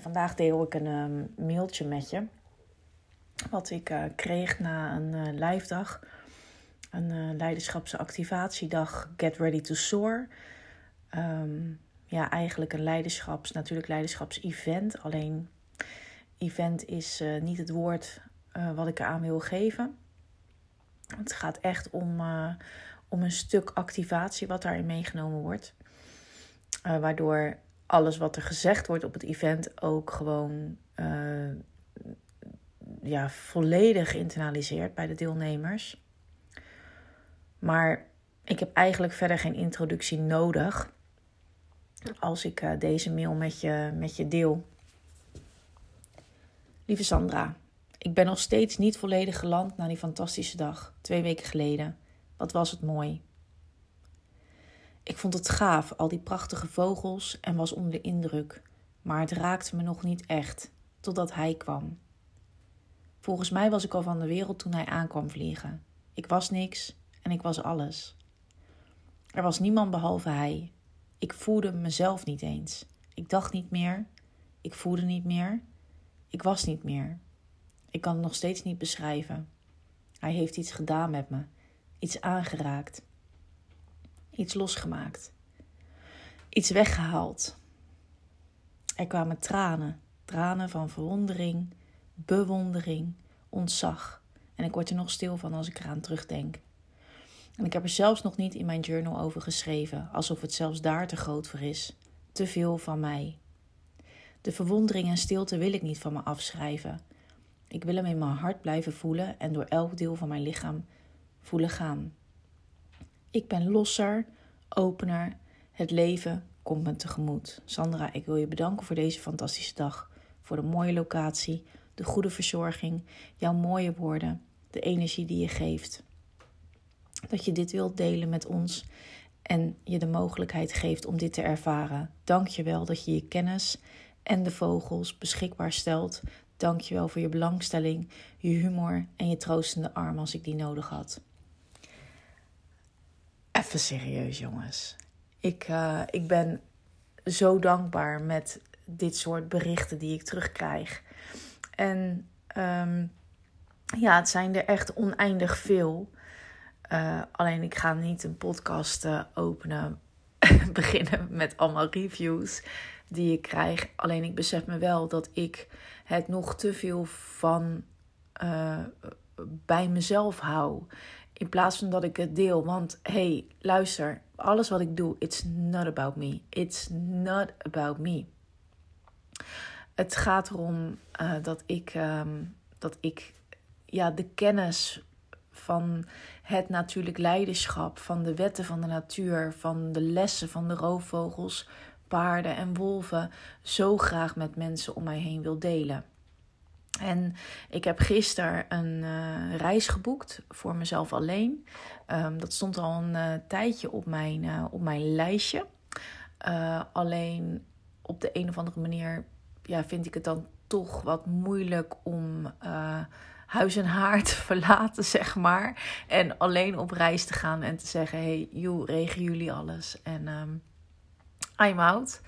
Vandaag deel ik een um, mailtje met je. Wat ik uh, kreeg na een uh, live dag. Een uh, leiderschapsactivatiedag Get Ready to Soar. Um, ja, eigenlijk een leiderschaps, natuurlijk leiderschapsevent. Alleen event is niet het woord wat ik eraan wil geven. Het gaat echt om, om een stuk activatie wat daarin meegenomen wordt. waardoor alles wat er gezegd wordt op het event ook gewoon ja, volledig internaliseert bij de deelnemers. Maar ik heb eigenlijk verder geen introductie nodig als ik uh, deze mail met je, met je deel. Lieve Sandra, ik ben nog steeds niet volledig geland na die fantastische dag, twee weken geleden. Wat was het mooi. Ik vond het gaaf, al die prachtige vogels, en was onder de indruk. Maar het raakte me nog niet echt, totdat hij kwam. Volgens mij was ik al van de wereld toen hij aankwam vliegen. Ik was niks en ik was alles. Er was niemand behalve hij, ik voelde mezelf niet eens. Ik dacht niet meer. Ik voelde niet meer. Ik was niet meer. Ik kan het nog steeds niet beschrijven. Hij heeft iets gedaan met me, iets aangeraakt, iets losgemaakt, iets weggehaald. Er kwamen tranen, tranen van verwondering, bewondering, ontzag. En ik word er nog stil van als ik eraan terugdenk. En ik heb er zelfs nog niet in mijn journal over geschreven, alsof het zelfs daar te groot voor is. Te veel van mij. De verwondering en stilte wil ik niet van me afschrijven. Ik wil hem in mijn hart blijven voelen en door elk deel van mijn lichaam voelen gaan. Ik ben losser, opener. Het leven komt me tegemoet. Sandra, ik wil je bedanken voor deze fantastische dag. Voor de mooie locatie, de goede verzorging, jouw mooie woorden, de energie die je geeft dat je dit wilt delen met ons en je de mogelijkheid geeft om dit te ervaren. Dank je wel dat je je kennis en de vogels beschikbaar stelt. Dank je wel voor je belangstelling, je humor en je troostende arm als ik die nodig had. Even serieus, jongens. Ik, uh, ik ben zo dankbaar met dit soort berichten die ik terugkrijg. En um, ja, het zijn er echt oneindig veel. Uh, alleen ik ga niet een podcast uh, openen, beginnen met allemaal reviews die ik krijg. Alleen ik besef me wel dat ik het nog te veel van bij mezelf hou. In plaats van dat ik het deel. Want hey, luister, alles wat ik doe, it's not about me. It's not about me. Het gaat erom dat ik, um, dat ik ja, de kennis van het natuurlijk leiderschap, van de wetten van de natuur, van de lessen van de roofvogels, paarden en wolven zo graag met mensen om mij heen wil delen. En ik heb gisteren een uh, reis geboekt voor mezelf alleen. Um, dat stond al een uh, tijdje op mijn, uh, op mijn lijstje. alleen op de een of andere manier ja, vind ik het dan toch wat moeilijk om huis en haard te verlaten, zeg maar. En alleen op reis te gaan en te zeggen: hey, joh, regelen jullie alles? En um, I'm out.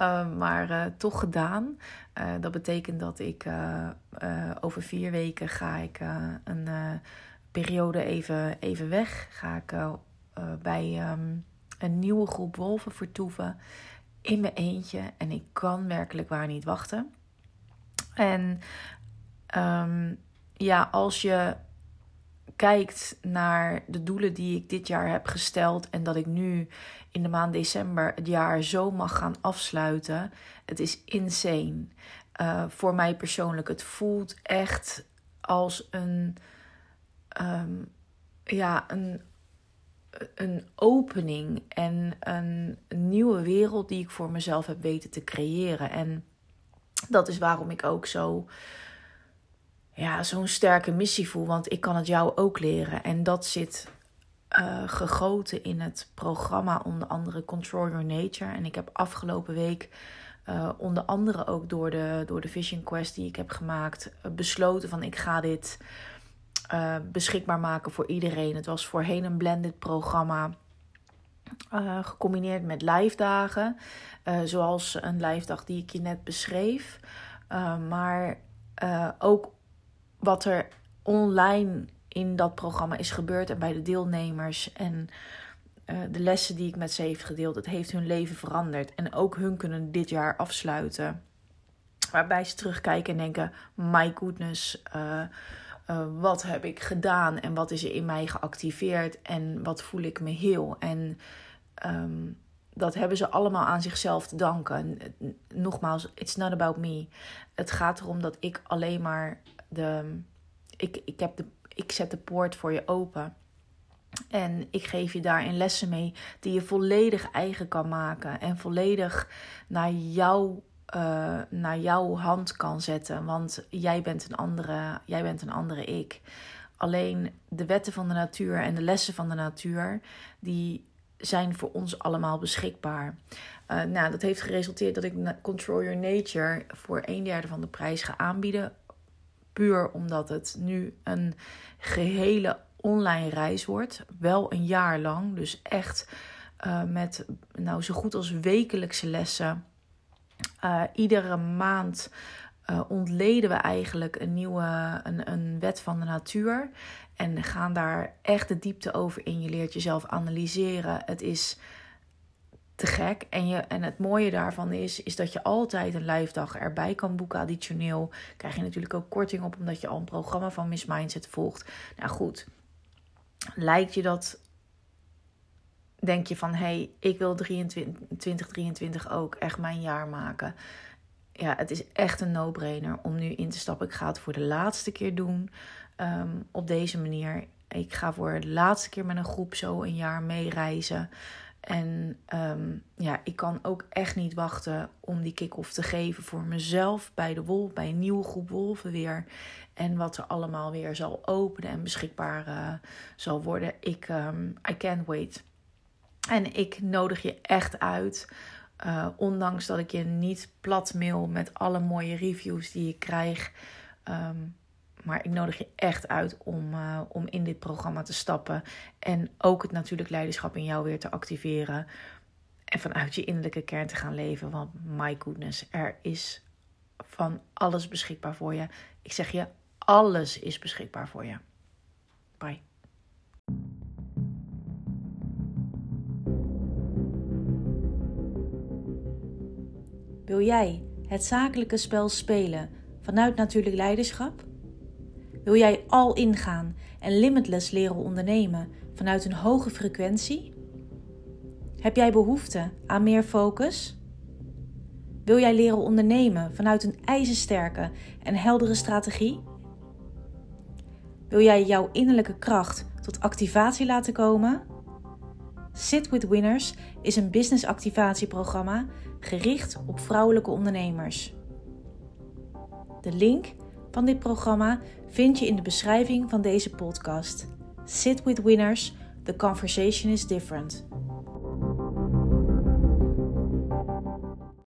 Uh, maar uh, toch gedaan. Uh, dat betekent dat ik eh, over vier weken ga ik een periode even, even weg. Ga ik bij um, een nieuwe groep wolven vertoeven in mijn eentje. En ik kan werkelijk waar niet wachten. En ehm, ja, als je kijkt naar de doelen die ik dit jaar heb gesteld en dat ik nu in de maand december het jaar zo mag gaan afsluiten, het is insane. Uh, voor mij persoonlijk, het voelt echt als een, ehm, ja, een, een opening en een nieuwe wereld die ik voor mezelf heb weten te creëren. En dat is waarom ik ook zo ja, zo'n sterke missie voel. Want ik kan het jou ook leren. En dat zit uh, gegoten in het programma, onder andere Control Your Nature. En ik heb afgelopen week. Uh, onder andere ook door de, door de Vision Quest die ik heb gemaakt, uh, besloten van ik ga dit beschikbaar maken voor iedereen. Het was voorheen een blended programma, gecombineerd met live dagen, zoals een live dag die ik je net beschreef. maar ook wat er online in dat programma is gebeurd en bij de deelnemers en uh, de lessen die ik met ze heeft gedeeld, het heeft hun leven veranderd. En ook hun kunnen dit jaar afsluiten. Waarbij ze terugkijken en denken: My goodness, uh, uh, wat heb ik gedaan en wat is er in mij geactiveerd en wat voel ik me heel. En um, dat hebben ze allemaal aan zichzelf te danken. Nogmaals, it's not about me. Het gaat erom dat ik alleen maar de. Ik, ik, heb de, ik zet de poort voor je open. En ik geef je daarin lessen mee die je volledig eigen kan maken. En volledig naar, jou, uh, naar jouw hand kan zetten. Want jij bent, een andere, jij bent een andere ik. Alleen de wetten van de natuur en de lessen van de natuur, die zijn voor ons allemaal beschikbaar. Uh, nou, dat heeft geresulteerd dat ik Control Your Nature voor een derde van de prijs ga aanbieden. Puur omdat het nu een gehele online reis wordt. Wel een jaar lang. Dus echt uh, met nou, zo goed als wekelijkse lessen. Uh, iedere maand uh, ontleden we eigenlijk een nieuwe een, een wet van de natuur. En gaan daar echt de diepte over in. Je leert jezelf analyseren. Het is te gek. En, je, en het mooie daarvan is, is dat je altijd een live dag erbij kan boeken. Additioneel krijg je natuurlijk ook korting op, omdat je al een programma van Miss Mindset volgt. Nou goed, lijkt je dat... Denk je van, hé, hey, ik wil 23, 2023 ook echt mijn jaar maken ja, het is echt een no-brainer om nu in te stappen. Ik ga het voor de laatste keer doen um, op deze manier. Ik ga voor de laatste keer met een groep zo een jaar meereizen. En um, ja, ik kan ook echt niet wachten om die kick-off te geven voor mezelf bij de wolf, bij een nieuwe groep wolven weer. En wat er allemaal weer zal openen en beschikbaar uh, zal worden. Ik, um, I can't wait. En ik nodig je echt uit uh, ondanks dat ik je niet plat mail met alle mooie reviews die ik krijg. Um, maar ik nodig je echt uit om, uh, om in dit programma te stappen. En ook het natuurlijk leiderschap in jou weer te activeren. En vanuit je innerlijke kern te gaan leven. Want my goodness, er is van alles beschikbaar voor je. Ik zeg je, alles is beschikbaar voor je. Bye. Wil jij het zakelijke spel spelen vanuit natuurlijk leiderschap? Wil jij al ingaan en limitless leren ondernemen vanuit een hoge frequentie? Heb jij behoefte aan meer focus? Wil jij leren ondernemen vanuit een ijzersterke en heldere strategie? Wil jij jouw innerlijke kracht tot activatie laten komen? Sit with Winners is een business activatieprogramma gericht op vrouwelijke ondernemers. De link van dit programma vind je in de beschrijving van deze podcast. Sit with winners, the conversation is different.